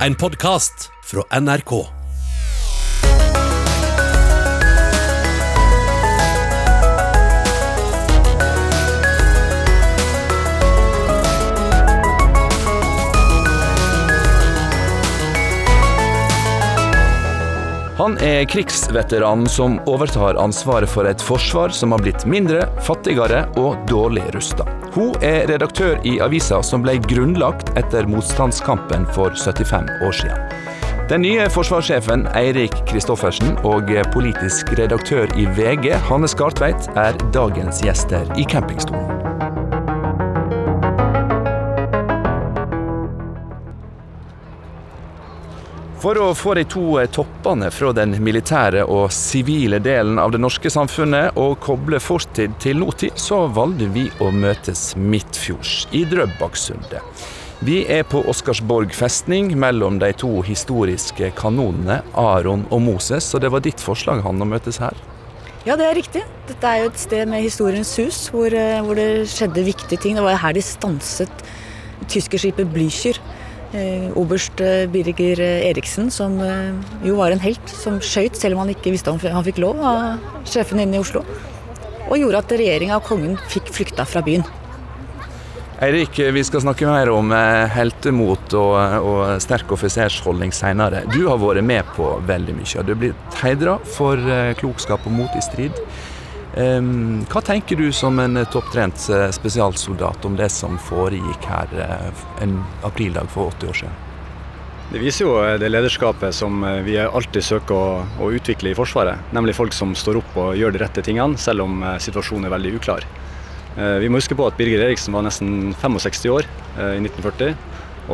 En podkast fra NRK. Han er krigsveteran som overtar ansvaret for et forsvar som har blitt mindre, fattigere og dårlig rusta. Hun er redaktør i avisa som ble grunnlagt etter motstandskampen for 75 år siden. Den nye forsvarssjefen Eirik Kristoffersen og politisk redaktør i VG Hanne Skartveit er dagens gjester i campingstolen. For å få de to toppene fra den militære og sivile delen av det norske samfunnet og koble fortid til nåtid, så valgte vi å møtes midtfjords, i Drøbaksundet. Vi er på Oscarsborg festning mellom de to historiske kanonene Aron og Moses, og det var ditt forslag, han, å møtes her? Ja, det er riktig. Dette er jo et sted med historiens hus, hvor, hvor det skjedde viktige ting. Det var her de stanset tyskerskipet Blücher Eh, oberst eh, Birger Eriksen, som eh, jo var en helt, som skøyt selv om han ikke visste om han fikk lov av sjefen inne i Oslo. Og gjorde at regjeringa og kongen fikk flykta fra byen. Eirik, vi skal snakke mer om heltemot og, og sterk offisersholdning senere. Du har vært med på veldig mye. Du er blitt heidra for klokskap og mot i strid. Hva tenker du som en topptrent eh, spesialsoldat om det som foregikk her eh, en aprildag for 80 år siden? Det viser jo eh, det lederskapet som vi alltid søker å, å, utvikle i Forsvaret. Nemlig folk som står opp og gjør de rette tingene, selv om situasjonen er veldig uklar. Vi må huske på at Birger Eriksen var nesten 65 år i 1940.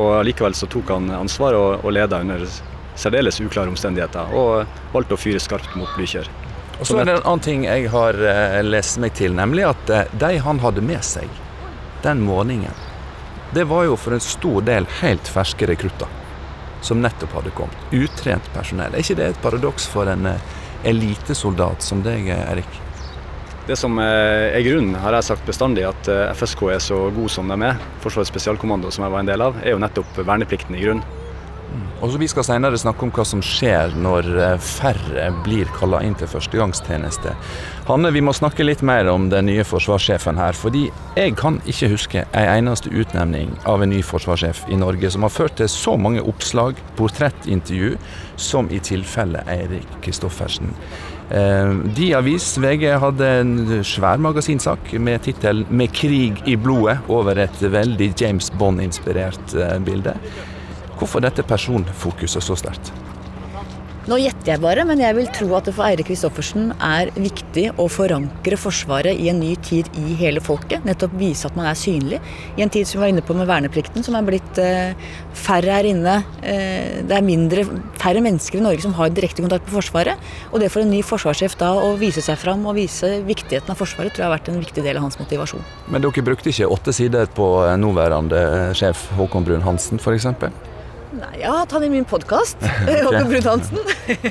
og Likevel så tok han ansvar og, og leda under særdeles uklare omstendigheter, og valgte å fyre skarpt mot Blykjer. Og så er det en annen ting jeg har uh, lest meg til, nemlig at uh, de han hadde med seg den morgenen, det var jo for en stor del helt ferske rekrutter som nettopp hadde kommet. Utrent personell. Er ikke det et paradoks for en uh, elitesoldat som deg, Erik? Det som er grunnen, har jeg sagt bestandig, at FSK er så god som de er, Forsvarets spesialkommando som jeg var en del av, er jo nettopp verneplikten i grunnen. Og så Vi skal senere snakke om hva som skjer når eh, færre blir kalla inn til førstegangstjeneste. Hanne, vi må snakke litt mer om den nye forsvarssjefen her. Fordi jeg kan ikke huske en eneste utnevning av en ny forsvarssjef i Norge som har ført til så mange oppslag, portrettintervju, som i tilfellet Eirik Kristoffersen. Eh, De avis, VG, hadde en svær magasinsak med tittelen 'Med krig i blodet' over et veldig James Bond-inspirert eh, bilde. Hvorfor dette personfokuset så sterkt? Nå gjetter jeg bare, men jeg vil tro at det for Eirik Kristoffersen er viktig å forankre Forsvaret i en ny tid i hele folket. Nettopp vise at man er synlig. I en tid som vi var inne på med verneplikten, som er blitt eh, færre her inne. Eh, det er mindre, færre mennesker i Norge som har direkte kontakt med Forsvaret. Og det for en ny forsvarssjef da å vise seg fram og vise viktigheten av Forsvaret, tror jeg har vært en viktig del av hans motivasjon. Men dere brukte ikke åtte sider på nåværende sjef Håkon Brun-Hansen, f.eks.? Nei, jeg har hatt han i min podkast. Håkon Brun-Hansen.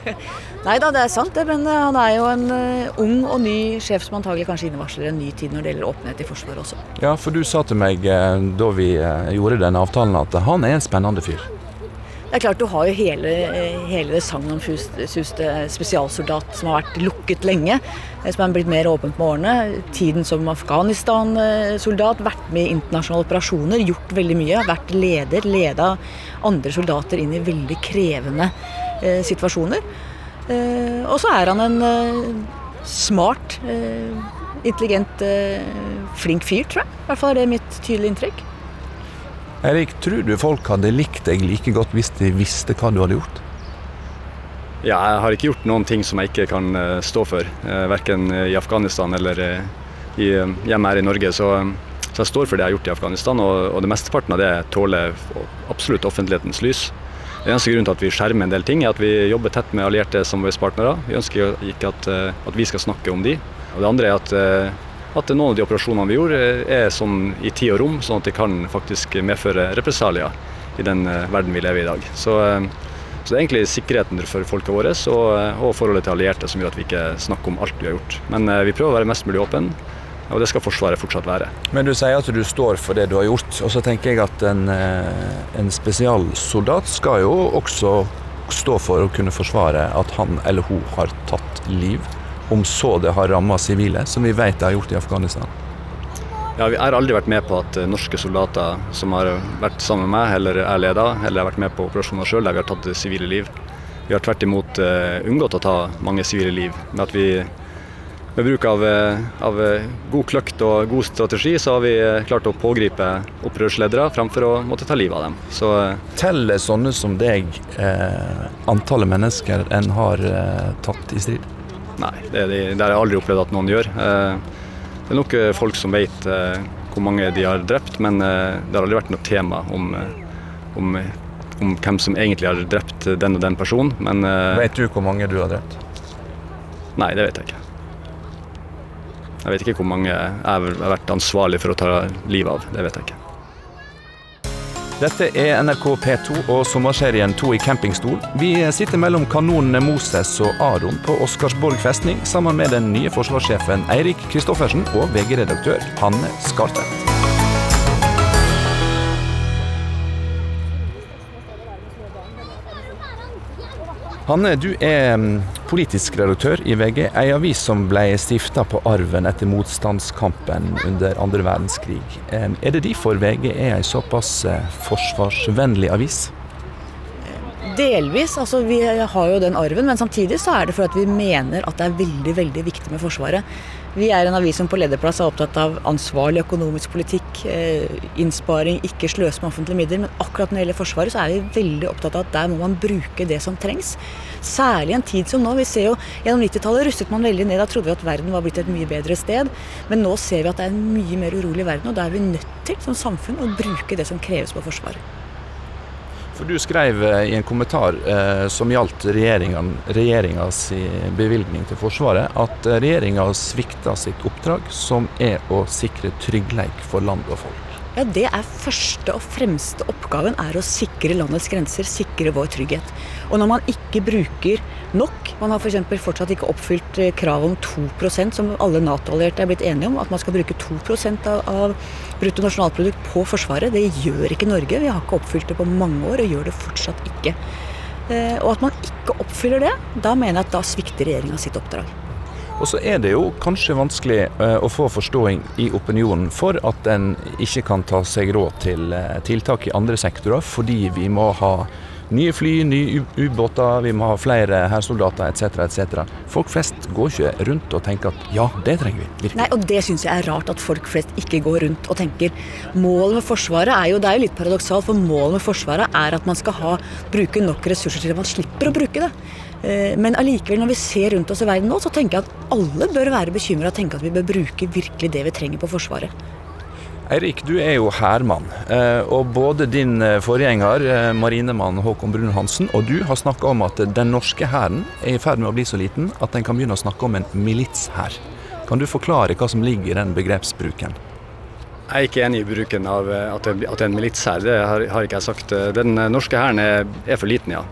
Nei da, det er sant det, men eh, han er jo en uh, ung og ny sjef som antagelig kanskje innevarsler en ny tid når det gjelder åpenhet i Forsvaret også. Ja, for du sa til meg uh, da vi gjorde den avtalen at han er en spennende fyr. Det er klart Du har jo hele, hele det sagnomsuste spesialsoldat som har vært lukket lenge. Eh, som er blitt mer åpent med årene. Tiden som Afghanistan-soldat, vært med i internasjonale operasjoner, gjort veldig mye. Vært leder, leda andre soldater inn i veldig krevende eh, situasjoner. Eh, og så er han en eh, smart, eh, intelligent, eh, flink fyr, tror jeg. I hvert fall er det mitt tydelige inntrykk. Erik, tror du folk hadde likt deg like godt hvis de visste hva du hadde gjort? Ja, jeg har ikke gjort noen ting som jeg ikke kan eh, stå for. Eh, verken i Afghanistan eller eh, i, hjemme her i Norge. Så, så, jeg står for det jeg har gjort i Afghanistan, og, og det mesteparten av det tåler absolutt offentlighetens lys. Den eneste grunnen til at vi skjermer en del ting, er at vi jobber tett med allierte samarbeidspartnere. Vi ønsker ikke at, at, vi skal snakke om de. Og det andre er at at noen av de operasjonene vi gjorde, er sånn i tid og rom, sånn at det kan faktisk medføre represalier i den eh, verden vi lever i i dag. Så, eh, så det er egentlig sikkerheten for folka våre og, eh, og, forholdet til allierte som gjør at vi ikke snakker om alt vi har gjort. Men vi prøver å være mest mulig åpne. Og det skal Forsvaret fortsatt være. Men du sier at du står for det du har gjort. Og så tenker jeg at en, en spesialsoldat skal jo også stå for å kunne forsvare at han eller hun har tatt liv, om så det har ramma sivile, som vi vet det har gjort i Afghanistan. Ja, Vi har aldri vært med på at norske soldater som har vært sammen med meg, eller er leda, eller har vært med på operasjoner sjøl, der vi har tatt sivile liv. Vi har tvert imot uh, unngått å ta mange sivile liv. Med at vi med bruk av, av, god kløkt og god strategi, så har vi klart å pågripe opprørsledere fremfor å måtte ta livet av dem. Så, Teller sånne som deg eh, antallet mennesker en har eh, tatt i strid? Nei, det, det, det, har jeg aldri opplevd at noen gjør. Eh, det er nok folk som vet eh, hvor mange de har drept, men eh, det har aldri vært noe tema om, om, om hvem som egentlig har drept den og den personen. Men, vet du hvor mange du har drept? Nei, det vet jeg ikke. Jeg vet ikke hvor mange jeg har vært ansvarlig for å ta livet av. Det vet jeg ikke. Dette er NRK P2 og sommerserien To i campingstol. Vi sitter mellom kanonene Moses og Aron på Oscarsborg festning sammen med den nye forsvarssjefen Eirik Kristoffersen og VG-redaktør Hanne Skartvedt. Hanne, du er mm, politisk redaktør i VG, ei avis som ble stifta på arven etter motstandskampen under andre verdenskrig. Er det derfor VG er ei såpass eh, forsvarsvennlig avis? Delvis. altså Vi har jo den arven, men samtidig så er det for at vi mener at det er veldig veldig viktig med Forsvaret. Vi er en avis som på lederplass er opptatt av ansvarlig økonomisk politikk, eh, innsparing, ikke sløse med offentlige midler. Men akkurat når det gjelder Forsvaret, så er vi veldig opptatt av at der må man bruke det som trengs. Særlig en tid som nå. Vi ser jo Gjennom 90-tallet rustet man veldig ned. Da trodde vi at verden var blitt et mye bedre sted. Men nå ser vi at det er en mye mer urolig verden, og da er vi nødt til som samfunn å bruke det som kreves på Forsvaret. For Du skrev eh, i en kommentar eh, som gjaldt regjeringas bevilgning til Forsvaret, at eh, regjeringa svikta sitt oppdrag, som er å sikre trygghet for land og folk. Ja, Det er første og fremste oppgaven, er å sikre landets grenser, sikre vår trygghet. Og når man ikke bruker nok, man har f.eks. For fortsatt ikke oppfylt eh, kravet om 2% som alle Nato-allierte er blitt enige om, at man skal bruke 2 av, av bruttonasjonalprodukt på Forsvaret. Det gjør ikke Norge. Vi har ikke oppfylt det på mange år, og gjør det fortsatt ikke. Eh, og at man ikke oppfyller det, da mener jeg at da svikter regjeringa sitt oppdrag. Og så er det jo kanskje vanskelig uh, å få forståing i opinionen for at en ikke kan ta seg råd til uh, tiltak i andre sektorer, fordi vi må ha nye fly, nye ubåter, vi må ha flere hærsoldater etc. etc. Folk flest går ikke rundt og tenker at ja, det trenger vi. Virkelig. Nei, og det syns jeg er rart at folk flest ikke går rundt og tenker. Målet med Forsvaret er jo, det er jo litt paradoksalt, for målet med Forsvaret er at man skal ha, bruke nok ressurser til at man slipper å bruke det. Eh, men allikevel, når vi ser rundt oss i verden nå, så tenker jeg at alle bør være bekymra og tenke at vi bør bruke virkelig det vi trenger på Forsvaret. Eirik, du er jo hærmann. Eh, og både din eh, forgjenger, marinemann Håkon Brun-Hansen, og du har snakka om at den norske hæren er i ferd med å bli så liten at en kan begynne å snakke om en militshær. Kan du forklare hva som ligger i den begrepsbruken? Jeg er ikke enig i bruken av at det er en militshær, det har, ikke jeg sagt. Den norske hæren er for liten, ja.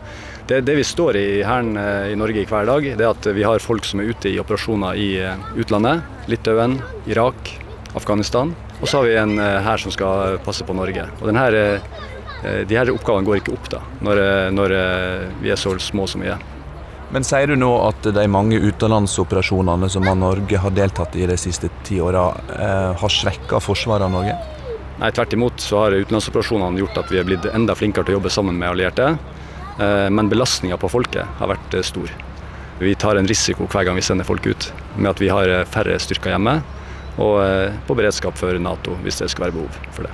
Det, det vi står i Hæren eh, i Norge i hver dag, det er at vi har folk som er ute i operasjoner i eh, utlandet. Litauen, Irak, Afghanistan. Og så har vi en eh, hær som skal passe på Norge. Og denne, de her oppgavene går ikke opp da, når, når vi er så små som vi er. Men sier du nå at de mange utenlandsoperasjonene som Norge har deltatt i de siste ti åra, har svekka forsvaret av Norge? Nei, tvert imot så har utenlandsoperasjonene gjort at vi er blitt enda flinkere til å jobbe sammen med allierte. Eh, men belastninga på folket har vært eh, stor. Vi tar en risiko hver gang vi sender folk ut, med at vi har eh, færre styrker hjemme. Og på beredskap for Nato, hvis det skal være behov for det.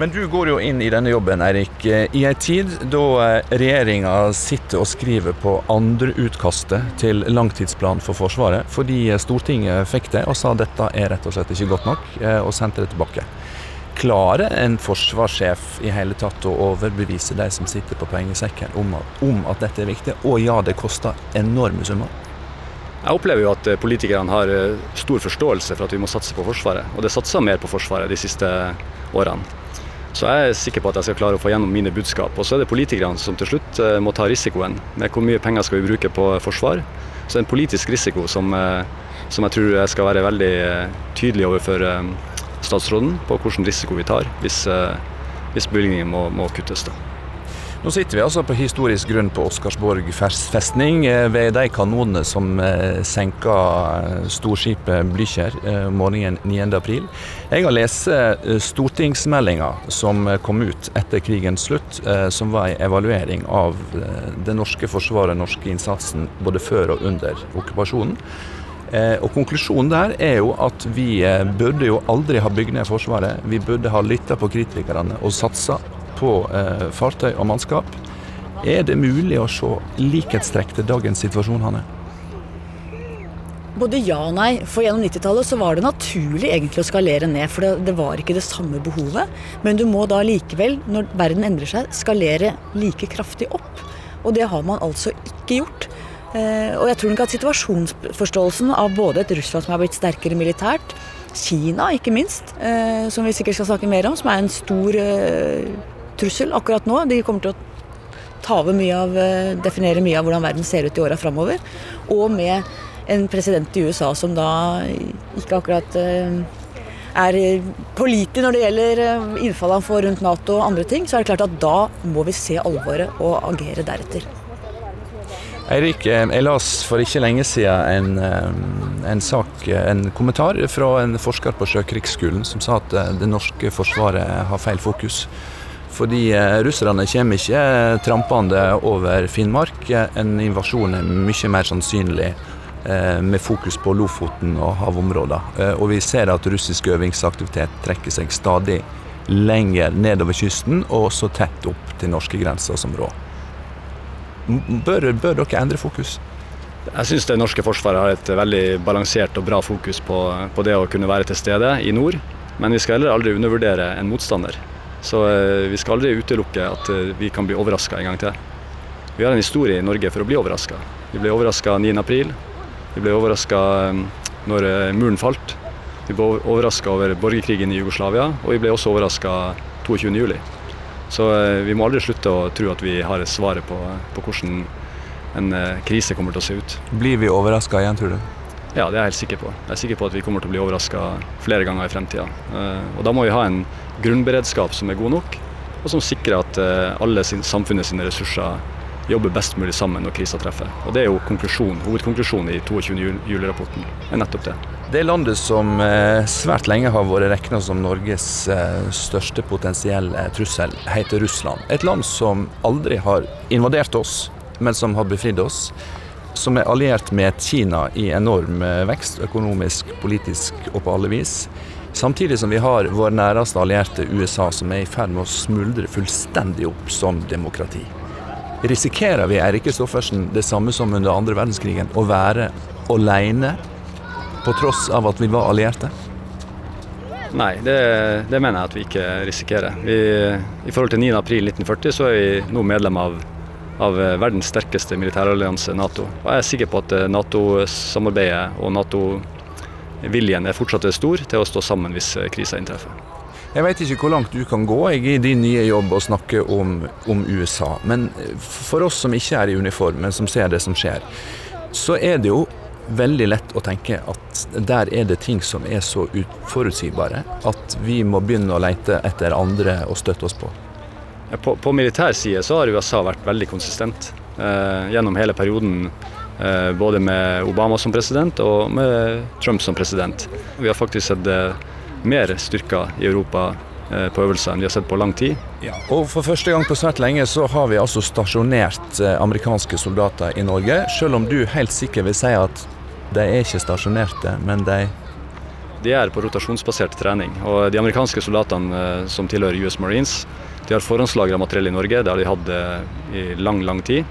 Men du går jo inn i denne jobben, Eirik, i en tid da regjeringa sitter og skriver på andreutkastet til langtidsplan for Forsvaret, fordi Stortinget fikk det og sa dette er rett og slett ikke godt nok, og sendte det tilbake. Klarer en forsvarssjef i hele tatt å overbevise de som sitter på pengesekken om at, om at dette er viktig? Og ja, det koster enorme summer. Jeg opplever jo at eh, politikerne har eh, stor forståelse for at vi må satse på Forsvaret. Og det satser mer på Forsvaret de siste årene. Så jeg er sikker på at jeg skal klare å få gjennom mine budskap. Og så er det politikerne som til slutt eh, må ta risikoen med hvor mye penger skal vi bruke på forsvar. Så det er en politisk risiko som som jeg tror jeg skal være veldig tydelig overfor statsråden på hvilken risiko vi tar hvis, hvis bevilgningen må, må kuttes. da. Nå sitter vi altså på historisk grunn på Oscarsborg festning eh, ved de kanonene som eh, senka eh, storskipet Blücher morgenen 9.4. Jeg har lest stortingsmeldinga som kom ut etter krigens slutt, som var en evaluering av det norske forsvaret, norske innsatsen både før og under okkupasjonen. Og Konklusjonen der er jo at vi burde jo aldri ha bygd ned Forsvaret. Vi burde ha lytta på kritikerne og satsa på eh, fartøy og mannskap. Er det mulig å se likhetstrekk til dagens situasjon, Hanne? Både ja og nei. For gjennom 90-tallet så var det naturlig egentlig å skalere ned. For det, det, var ikke det samme behovet. Men du må da likevel, når verden endrer seg, skalere like kraftig opp. Og det har man altså ikke gjort. Eh, og jeg tror nok at situasjonsforståelsen av både et Russland som er blitt sterkere militært, Kina ikke minst, eh, som vi sikkert skal snakke mer om, som er en stor eh, trussel akkurat nå. De kommer til å ta over mye av, definere mye av hvordan verden ser ut i åra framover. Og med en president i USA som da ikke akkurat er pålitelig når det gjelder innfallet innfall han får rundt Nato og andre ting, så er det klart at da må vi se alvoret og agere deretter. Eirik, jeg las for ikke lenge siden en, en, sak, en kommentar fra en forsker på Sjøkrigsskolen som sa at det norske forsvaret har feil fokus. Fordi eh, russerne kommer ikke trampende over Finnmark. En invasjon er mye mer sannsynlig eh, med fokus på Lofoten og havområder. Eh, og vi ser at russisk øvingsaktivitet trekker seg stadig lenger nedover kysten og så tett opp til norskegrensa som råd. Bør, bør dere endre fokus? Jeg syns det norske forsvaret har et veldig balansert og bra fokus på, på det å kunne være til stede i nord. Men vi skal heller aldri undervurdere en motstander. Så eh, vi skal aldri utelukke at eh, vi kan bli overraska en gang til. Vi har en historie i Norge for å bli overraska. Vi ble overraska 9.4. Vi ble overraska eh, når muren falt. Vi ble overraska over borgerkrigen i Jugoslavia, og vi ble også overraska 22.07. Så vi må aldri slutte å tro at vi har svaret på, på hvordan en krise kommer til å se ut. Blir vi overraska igjen, tror du? Ja, det er jeg helt sikker på. Jeg er sikker på at vi kommer til å bli overraska flere ganger i fremtida. Og da må vi ha en grunnberedskap som er god nok, og som sikrer at eh, alle sin, samfunnet sine ressurser jobber best mulig sammen når krisa treffer. Og Det er jo hovedkonklusjonen i 22. juli-rapporten. er nettopp det. Det landet som eh, svært lenge har vært regna som Norges eh, største potensielle trussel, heter Russland. Et land som aldri har invadert oss, men som har befridd oss. Som er alliert med Kina i enorm vekst, økonomisk, politisk og på alle vis. Samtidig som vi har vår næreste allierte USA, som er i ferd med å smuldre fullstendig opp som demokrati. Risikerer vi Eirik Kristoffersen det samme som under andre verdenskrigen, å være alene på tross av at vi var allierte? Nei, det, det mener jeg at vi ikke risikerer. Vi, I forhold til 9.4.1940 så er vi nå medlem av, av verdens sterkeste militærallianse, Nato. Og jeg er sikker på at Nato-samarbeidet og Nato viljen er fortsatt stor til å stå sammen hvis eh, krisa inntreffer. Jeg vet ikke hvor langt du kan gå jeg i din nye jobb og snakke om, om, USA. Men eh, for oss som ikke er i uniform, men som ser det som skjer, så er det jo veldig lett å tenke at der er det ting som er så uforutsigbare at vi må begynne å lete etter andre å støtte oss på. På, på militær side så har USA vært veldig konsistent eh, gjennom hele perioden Eh, både med Obama som president og med Trump som president. Vi har faktisk sett eh, mer styrker i Europa eh, på øvelser enn vi har sett på lang tid. Ja. Og For første gang på svært lenge så har vi altså stasjonert amerikanske soldater i Norge. Selv om du helt sikkert vil si at de er ikke stasjonerte, men de De er på rotasjonsbasert trening. Og de amerikanske soldatene som tilhører US Marines, de har forhåndslagra materiell i Norge. Det har de hatt i lang, lang tid.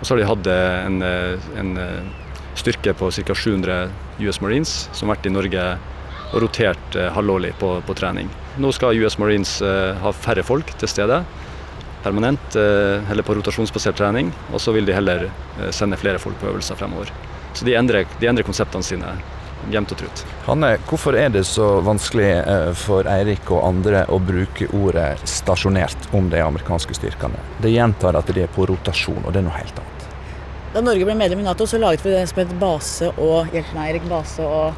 Og så har de hatt eh, en, eh, en eh, styrke på ca. 700 US Marines som har vært i Norge og rotert halvårlig på, på, trening. Nå skal US Marines ha færre folk til stede permanent, eller på rotasjonsbasert trening. Og så vil de heller sende flere folk på øvelser fremover. Så de endrer, de endrer konseptene sine jevnt og trutt. Hanne, hvorfor er det så vanskelig for Eirik og andre å bruke ordet 'stasjonert' om de amerikanske styrkene? Det gjentar at de er på rotasjon, og det er noe helt annet. Da Norge ble medlem i Nato, så laget vi det som het base og Hjelp meg, Erik. Base og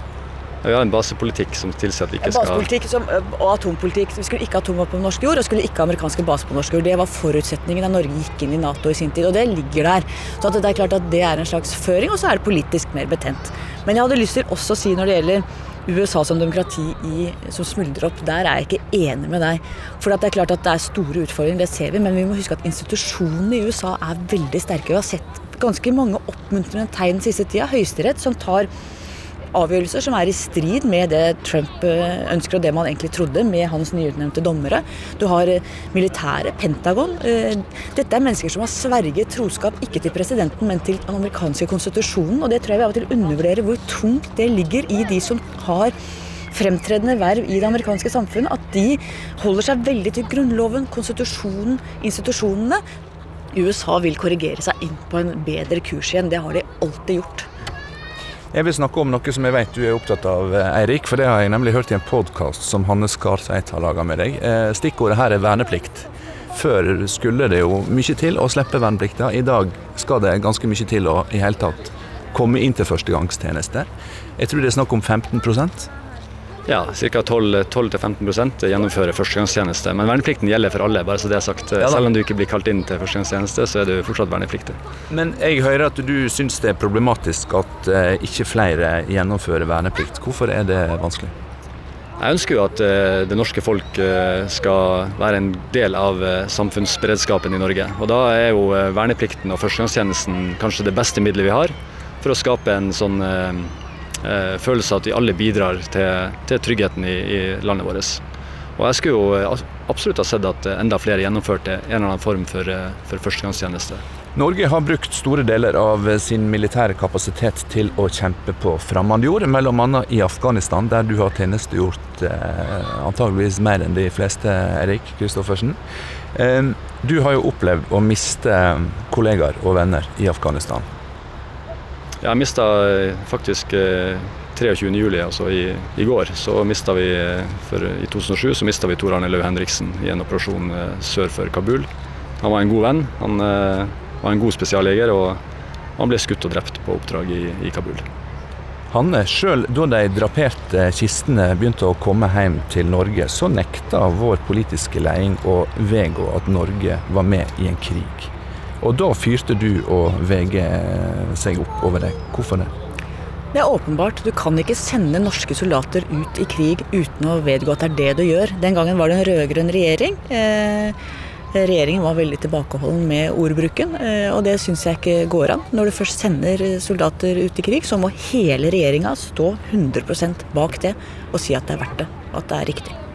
Vi har en basepolitikk som tilsier at vi ikke skal Basepolitikk som, og atompolitikk. Vi skulle ikke ha atomvåpen på norsk jord, og skulle ikke ha amerikanske baser på norsk jord. Det var forutsetningen da Norge gikk inn i Nato i sin tid, og det ligger der. Så det er klart at det er en slags føring, og så er det politisk mer betent. Men jeg hadde lyst til også å si når det gjelder USA som demokrati i, som smuldrer opp, der er jeg ikke enig med deg. For det er klart at det er store utfordringer, det ser vi, men vi må huske at institusjonene i USA er veldig sterke. Vi har sett ganske mange oppmuntrende tegn den siste tida. Høyesterett som tar avgjørelser som er i strid med det Trump eh, ønsker og det man egentlig trodde, med hans nyutnevnte dommere. Du har eh, militære, Pentagon. Eh, dette er mennesker som har sverget troskap ikke til presidenten, men til den amerikanske konstitusjonen. Og det tror jeg vi av og til undervurderer hvor tungt det ligger i de som har fremtredende verv i det amerikanske samfunnet. At de holder seg veldig til grunnloven, konstitusjonen, institusjonene. USA vil korrigere seg inn på en bedre kurs igjen. Det har de alltid gjort. Jeg vil snakke om noe som jeg vet du er opptatt av, Eirik. For det har jeg nemlig hørt i en podkast som Hanne Skarseit har laga med deg. Eh, stikkordet her er verneplikt. Før skulle det jo mye til å slippe verneplikta. I dag skal det ganske mye til å i hele tatt komme inn til førstegangstjeneste. Jeg tror det er snakk om 15 ja, ca. 12-15% gjennomfører førstegangstjeneste. Men verneplikten gjelder for alle. bare så det er sagt. Ja, Selv om du ikke blir kalt inn til førstegangstjeneste, så er du fortsatt vernepliktig. Men jeg hører at du syns det er problematisk at uh, ikke flere gjennomfører verneplikt. Hvorfor er det vanskelig? Jeg ønsker jo at uh, det norske folk uh, skal være en del av samfunnsberedskapen i Norge. Og da er jo verneplikten og førstegangstjenesten kanskje det beste middelet vi har for å skape en sånn eh, følelse av at vi alle bidrar til, til tryggheten i, i, landet vårt. Og jeg skulle jo eh, absolutt ha sett at enda flere gjennomførte en eller annen form for, eh, for førstegangstjeneste. Norge har brukt store deler av sin militære kapasitet til å kjempe på fremmed jord, bl.a. i Afghanistan, der du har tjenestegjort eh, antageligvis mer enn de fleste, Erik Kristoffersen. Eh, du har jo opplevd å miste kollegaer og venner i Afghanistan. Jeg mista eh, faktisk 23. Eh, juli, altså i, i går, så mista vi eh, for, I 2007 så mista vi Tor Arne Løv Henriksen i en operasjon sør for Kabul. Han var en god venn. Han var en god spesialjeger, og han ble skutt og drept på oppdrag i, i Kabul. Hanne, sjøl da de draperte kistene begynte å komme hjem til Norge, så nekta vår politiske leding å vedgå at Norge var med i en krig. Og da fyrte du og VG seg opp over det. Hvorfor det? Det er åpenbart. Du kan ikke sende norske soldater ut i krig uten å vedgå at det er det du gjør. Den gangen var det en rød-grønn regjering. Eh, regjeringen var veldig tilbakeholden med ordbruken, eh, og det syns jeg ikke går an. Når du først sender soldater ut i krig, så må hele regjeringa stå 100% bak det og si at det er verdt det. At det er riktig.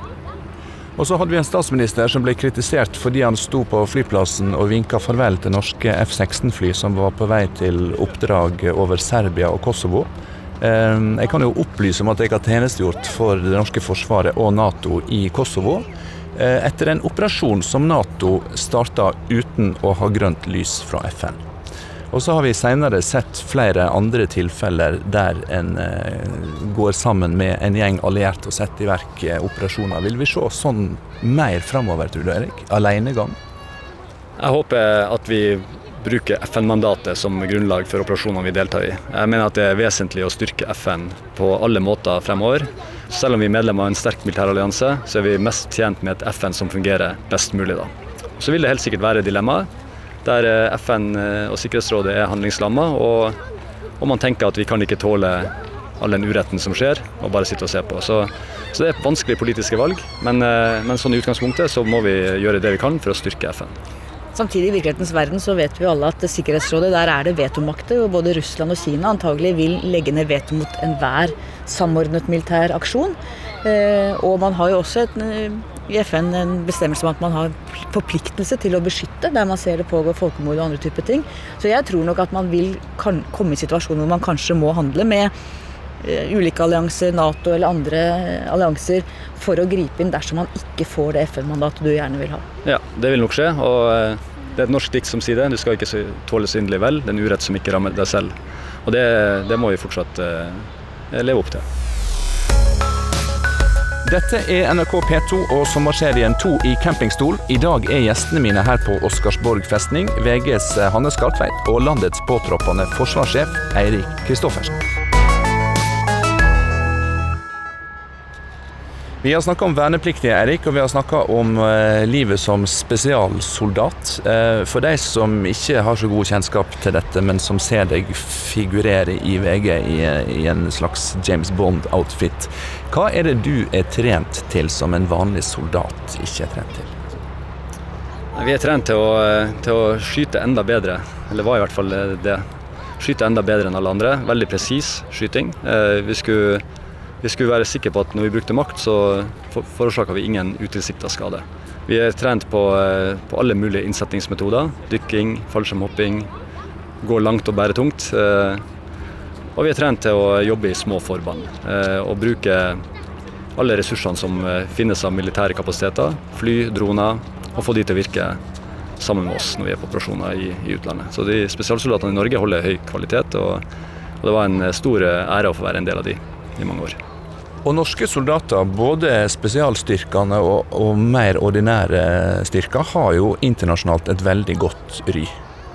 Og så hadde vi en statsminister som ble kritisert fordi han sto på flyplassen og vinka farvel til norske F-16-fly som var på vei til oppdrag over Serbia og Kosovo. Ehm, jeg kan jo opplyse om at jeg har tjenestegjort for det norske forsvaret og Nato i Kosovo. Eh, etter en operasjon som Nato starta uten å ha grønt lys fra FN. Og så har vi senere sett flere andre tilfeller der en eh, går sammen med en gjeng allierte og setter i verk eh, operasjoner. Vil vi se sånn mer framover, tror du Erik? Alenegang? Jeg håper at vi bruker FN-mandatet som grunnlag for operasjonene vi deltar i. Jeg mener at det er vesentlig å styrke FN på alle måter fremover. Selv om vi er medlem av en sterk militærallianse, så er vi mest tjent med et FN som fungerer best mulig. da. Så vil det helt sikkert være dilemmaer der eh, FN eh, og Sikkerhetsrådet er handlingslamma. Og, og, man tenker at vi kan ikke tåle all den uretten som skjer, og bare sitte og se på. Så, så det er vanskelige vanskelig politiske valg, men, eh, men sånn i utgangspunktet så må vi gjøre det vi kan for å styrke FN. Samtidig i virkelighetens verden så vet vi alle at Sikkerhetsrådet der er det vetomakter, og både Russland og Kina antagelig vil legge ned veto mot enhver samordnet militær aksjon. Og man har jo også et i FN en bestemmelse om at man har forpliktelse til å beskytte der man ser det pågår folkemord og andre typer ting. Så jeg tror nok at man vil komme i situasjoner hvor man kanskje må handle med uh, ulike allianser, Nato eller andre allianser, for å gripe inn dersom man ikke får det FN-mandatet du gjerne vil ha. Ja, det vil nok skje. og uh, det er et norsk dikt som sier det. Du skal ikke tåle syndelig vel, det er en urett som ikke rammer deg selv. Og det, det må vi fortsatt leve opp til. Dette er NRK P2 og sommerserien 2 i campingstol. I dag er gjestene mine her på Oscarsborg festning VGs Hanne Skartveit og landets påtroppende forsvarssjef Eirik Kristoffersen. Vi har snakka om vernepliktige, Erik, og vi har snakka om eh, livet som spesialsoldat. Eh, for de som ikke har så god kjennskap til dette, men som ser deg figurere i VG i, i en slags James Bond-outfit, hva er det du er trent til som en vanlig soldat ikke er trent til? Vi er trent til å, til å skyte enda bedre, eller var i hvert fall det. Skyte enda bedre enn alle andre. Veldig presis skyting. Eh, vi skulle vi skulle være sikre på at når vi brukte makt, så forårsaka vi ingen utilsikta skade. Vi er trent på, eh, på, alle mulige innsetningsmetoder. Dykking, fallskjermhopping, gå langt og bære tungt. Eh, og vi er trent til å jobbe i små forband eh, og bruke alle ressursene som finnes av militære kapasiteter, fly, droner, og få de til å virke sammen med oss når vi er på operasjoner i, i utlandet. Så de spesialsoldatene i Norge holder høy kvalitet, og, og det var en stor ære å få være en del av de i mange år. Og norske soldater, både spesialstyrkene og, og, mer ordinære styrker, har jo internasjonalt et veldig godt ry.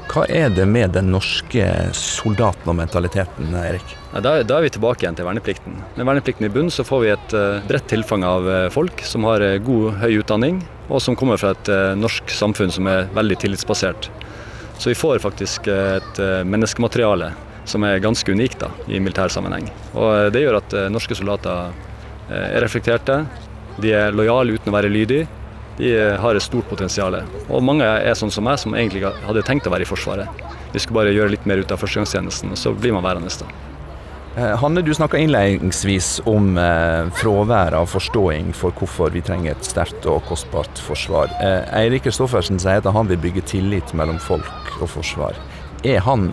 Hva er det med den norske soldaten og mentaliteten, Erik? Da, da, er vi tilbake igjen til verneplikten. Med verneplikten i bunn så får vi et uh, bredt tilfang av uh, folk som har uh, god, høy utdanning, og som kommer fra et norsk samfunn som er veldig tillitsbasert. Så vi får faktisk et menneskemateriale som er ganske unikt da, i militær sammenheng. Og eh, Det gjør at eh, norske soldater eh, er reflekterte, de er lojale uten å være lydige. De har et stort potensial. Og mange er sånn som meg, som egentlig hadde tenkt å være i Forsvaret. Vi skulle bare gjøre litt mer ut av førstegangstjenesten, og så blir man værende. da. Hanne, du snakka innledningsvis om eh, fravær av forståing for hvorfor vi trenger et sterkt og kostbart forsvar. Eh, Eirik Kristoffersen sier at han vil bygge tillit mellom folk og forsvar. Er han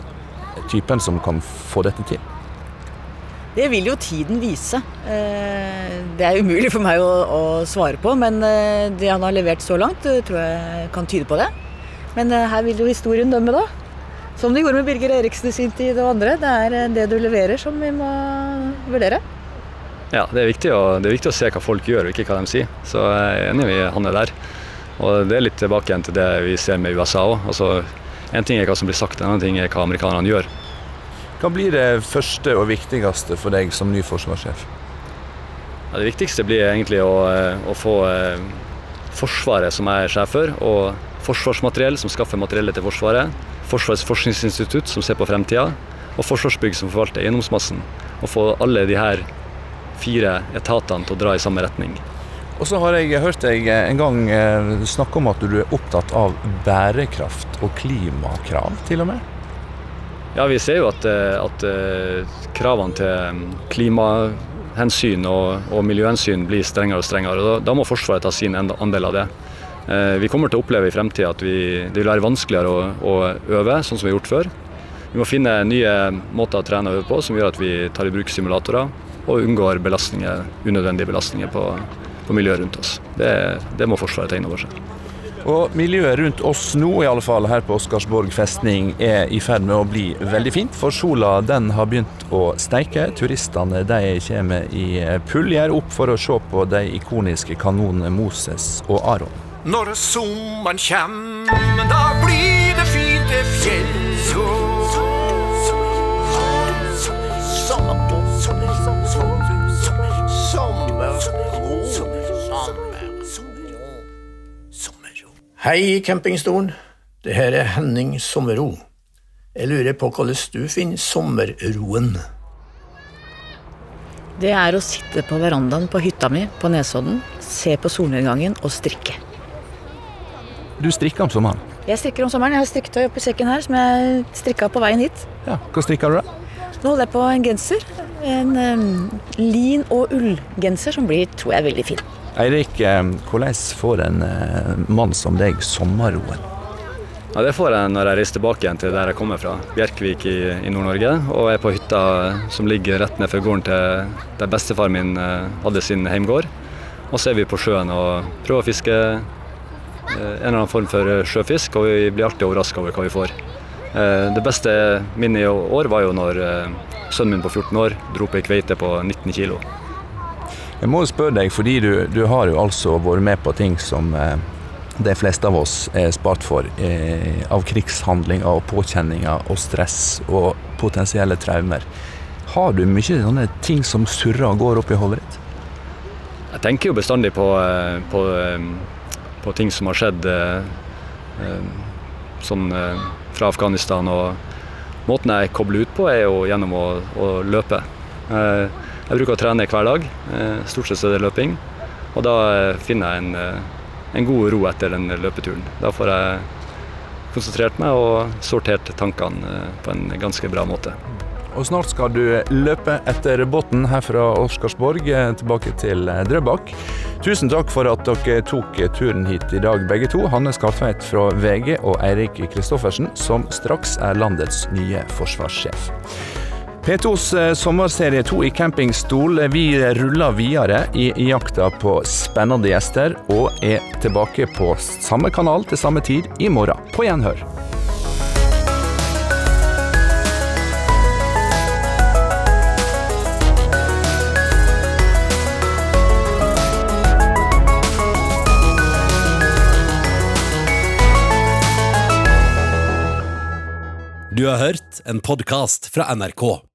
typen som kan få dette til? Det vil jo tiden vise. Eh, det er umulig for meg å, å svare på, men eh, det han har levert så langt, eh, tror jeg kan tyde på det. Men her vil jo historien dømme, da. Som det gjorde med Birger Eriksen i sin tid og andre. Det er det du leverer som vi må vurdere. Ja, det er, viktig å, det er viktig å se hva folk gjør, og ikke hva de sier. Så jeg er enig med han er der. Og det er litt tilbake igjen til det vi ser med USA òg. Altså, en ting er hva som blir sagt, en annen ting er hva amerikanerne gjør. Hva blir det første og viktigste for deg som ny forsvarssjef? Ja, det viktigste blir egentlig å, eh, å få eh, Forsvaret, som jeg er sjef for, og Forsvarsmateriell, som skaffer materiellet til Forsvaret, Forsvarets forskningsinstitutt, som ser på fremtida, og Forsvarsbygg, som forvalter eiendomsmassen. Å få alle de her fire etatene til å dra i samme retning. Og så har jeg hørt deg en gang eh, snakke om at du er opptatt av bærekraft og klimakrav, til og med? Ja, vi ser jo at, eh, at eh, kravene til mm, klimahensyn og, og, miljøhensyn blir strengere og strengere. og Da, må Forsvaret ta sin andel av det. Vi kommer til å oppleve i fremtida at vi, det vil være vanskeligere å, å, øve, sånn som vi har gjort før. Vi må finne nye måter å trene og øve på som gjør at vi tar i bruk simulatorer og unngår belastninger, unødvendige belastninger på, på miljøet rundt oss. Det, det må Forsvaret ta inn over seg. Og Miljøet rundt oss nå, i alle fall her på Oscarsborg festning, er i ferd med å bli veldig fint. For sola den har begynt å steike. Turistene de kommer i puljer opp for å se på de ikoniske kanonene Moses og Aron. Når sommeren kjem, da blir det fint det fjell. Hei, campingstolen. Det her er Henning Sommerro. Jeg lurer på hvordan du finner sommerroen? Det er å sitte på verandaen på hytta mi på Nesodden, se på solnedgangen og strikke. Du strikker om sommeren? Jeg strikker om sommeren. Jeg har strikketøy oppi sekken her som jeg strikka på veien hit. Ja, Hva strikker du da? Nå holder jeg på en genser. En um, lin- og ullgenser som blir, tror jeg, veldig fin. Eirik, eh, hvordan får en eh, mann som deg sommerroen? Ja, Det får jeg når jeg reiser tilbake igjen til der jeg kommer fra, Bjerkvik i, i Nord-Norge. Og er på hytta som ligger rett ned for gården til der bestefar min eh, hadde sin heimgård. Og så er vi på sjøen og prøver å fiske en eller annen form for sjøfisk, og vi blir alltid overraska over hva vi får. Det beste minnet i år var jo når sønnen min på 14 år dro på ei kveite på 19 kg. Jeg må spørre deg, fordi du, du har jo altså vært med på ting som eh, de fleste av oss er spart for. Eh, av krigshandlinger og påkjenninger og stress og potensielle traumer. Har du mye sånne ting som surrer og går opp i hodet ditt? Jeg tenker jo bestandig på, eh, på, eh, på ting som har skjedd eh, sånn fra Afghanistan. Og måten jeg kobler ut på, er jo gjennom å, å løpe. Eh, jeg bruker å trene hver dag. eh, Stort sett er det løping. Og da eh, finner jeg en, eh, en god ro etter den løpeturen. Da får jeg konsentrert meg og sortert tankene på en ganske bra måte. Og snart skal du løpe etter båten her fra Oscarsborg tilbake til Drøbak. Tusen takk for at dere tok turen hit i dag, begge to. Hanne Skartveit fra VG og Eirik Kristoffersen, som straks er landets nye forsvarssjef. P2s eh, sommerserie 2 i campingstol. Vi ruller videre i jakta på spennende gjester, og er tilbake på samme kanal til samme tid i morgen. På gjenhør. Du har hørt en podkast fra NRK.